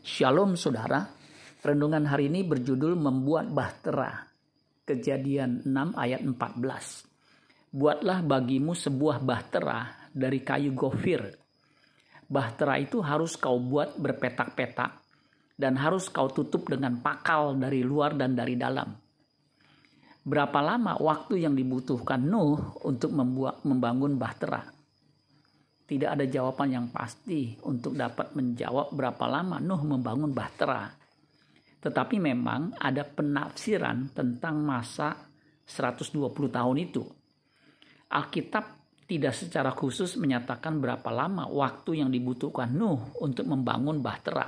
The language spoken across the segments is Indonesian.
Shalom saudara, renungan hari ini berjudul membuat bahtera. Kejadian 6 ayat 14. Buatlah bagimu sebuah bahtera dari kayu gofir. Bahtera itu harus kau buat berpetak-petak dan harus kau tutup dengan pakal dari luar dan dari dalam. Berapa lama waktu yang dibutuhkan Nuh untuk membuat membangun bahtera? Tidak ada jawaban yang pasti untuk dapat menjawab berapa lama Nuh membangun bahtera. Tetapi memang ada penafsiran tentang masa 120 tahun itu. Alkitab tidak secara khusus menyatakan berapa lama waktu yang dibutuhkan Nuh untuk membangun bahtera.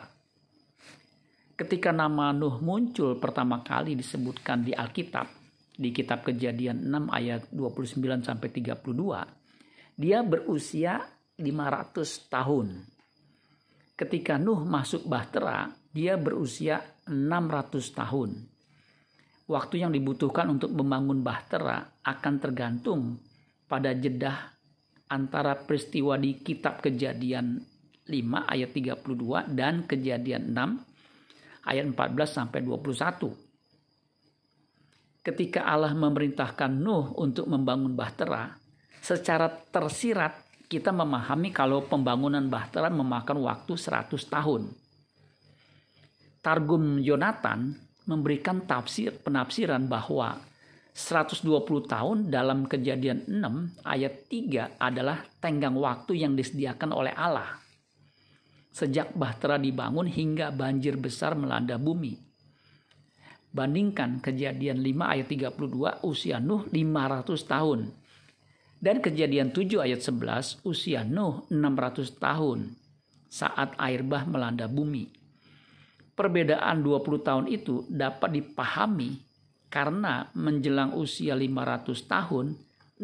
Ketika nama Nuh muncul pertama kali disebutkan di Alkitab, di kitab Kejadian 6 ayat 29 sampai 32, dia berusia 500 tahun. Ketika Nuh masuk Bahtera, dia berusia 600 tahun. Waktu yang dibutuhkan untuk membangun Bahtera akan tergantung pada jedah antara peristiwa di kitab Kejadian 5 ayat 32 dan Kejadian 6 ayat 14 sampai 21. Ketika Allah memerintahkan Nuh untuk membangun Bahtera, secara tersirat kita memahami kalau pembangunan Bahtera memakan waktu 100 tahun. Targum Yonatan memberikan tafsir penafsiran bahwa 120 tahun dalam kejadian 6 ayat 3 adalah tenggang waktu yang disediakan oleh Allah. Sejak Bahtera dibangun hingga banjir besar melanda bumi. Bandingkan kejadian 5 ayat 32 usia Nuh 500 tahun dan kejadian 7 ayat 11 usia Nuh 600 tahun saat air bah melanda bumi. Perbedaan 20 tahun itu dapat dipahami karena menjelang usia 500 tahun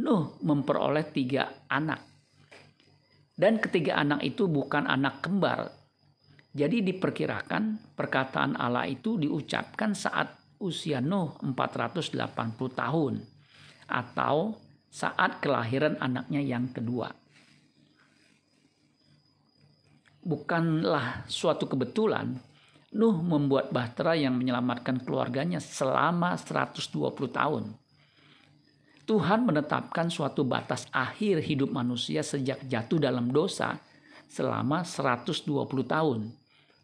Nuh memperoleh tiga anak. Dan ketiga anak itu bukan anak kembar. Jadi diperkirakan perkataan Allah itu diucapkan saat usia Nuh 480 tahun atau saat kelahiran anaknya yang kedua. Bukanlah suatu kebetulan Nuh membuat bahtera yang menyelamatkan keluarganya selama 120 tahun. Tuhan menetapkan suatu batas akhir hidup manusia sejak jatuh dalam dosa selama 120 tahun.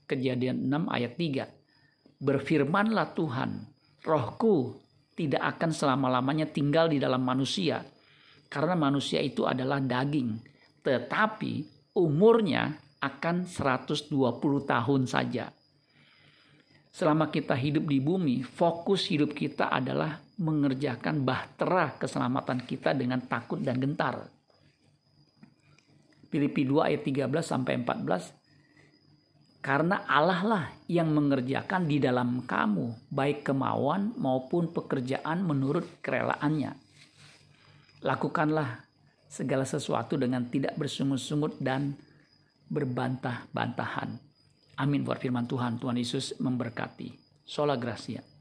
Kejadian 6 ayat 3. Berfirmanlah Tuhan, rohku tidak akan selama-lamanya tinggal di dalam manusia, karena manusia itu adalah daging. Tetapi umurnya akan 120 tahun saja. Selama kita hidup di bumi, fokus hidup kita adalah mengerjakan bahtera keselamatan kita dengan takut dan gentar. Filipi 2 ayat 13 sampai 14 karena Allah lah yang mengerjakan di dalam kamu baik kemauan maupun pekerjaan menurut kerelaannya lakukanlah segala sesuatu dengan tidak bersungut-sungut dan berbantah-bantahan. Amin buat firman Tuhan. Tuhan Yesus memberkati. Sola Gracia.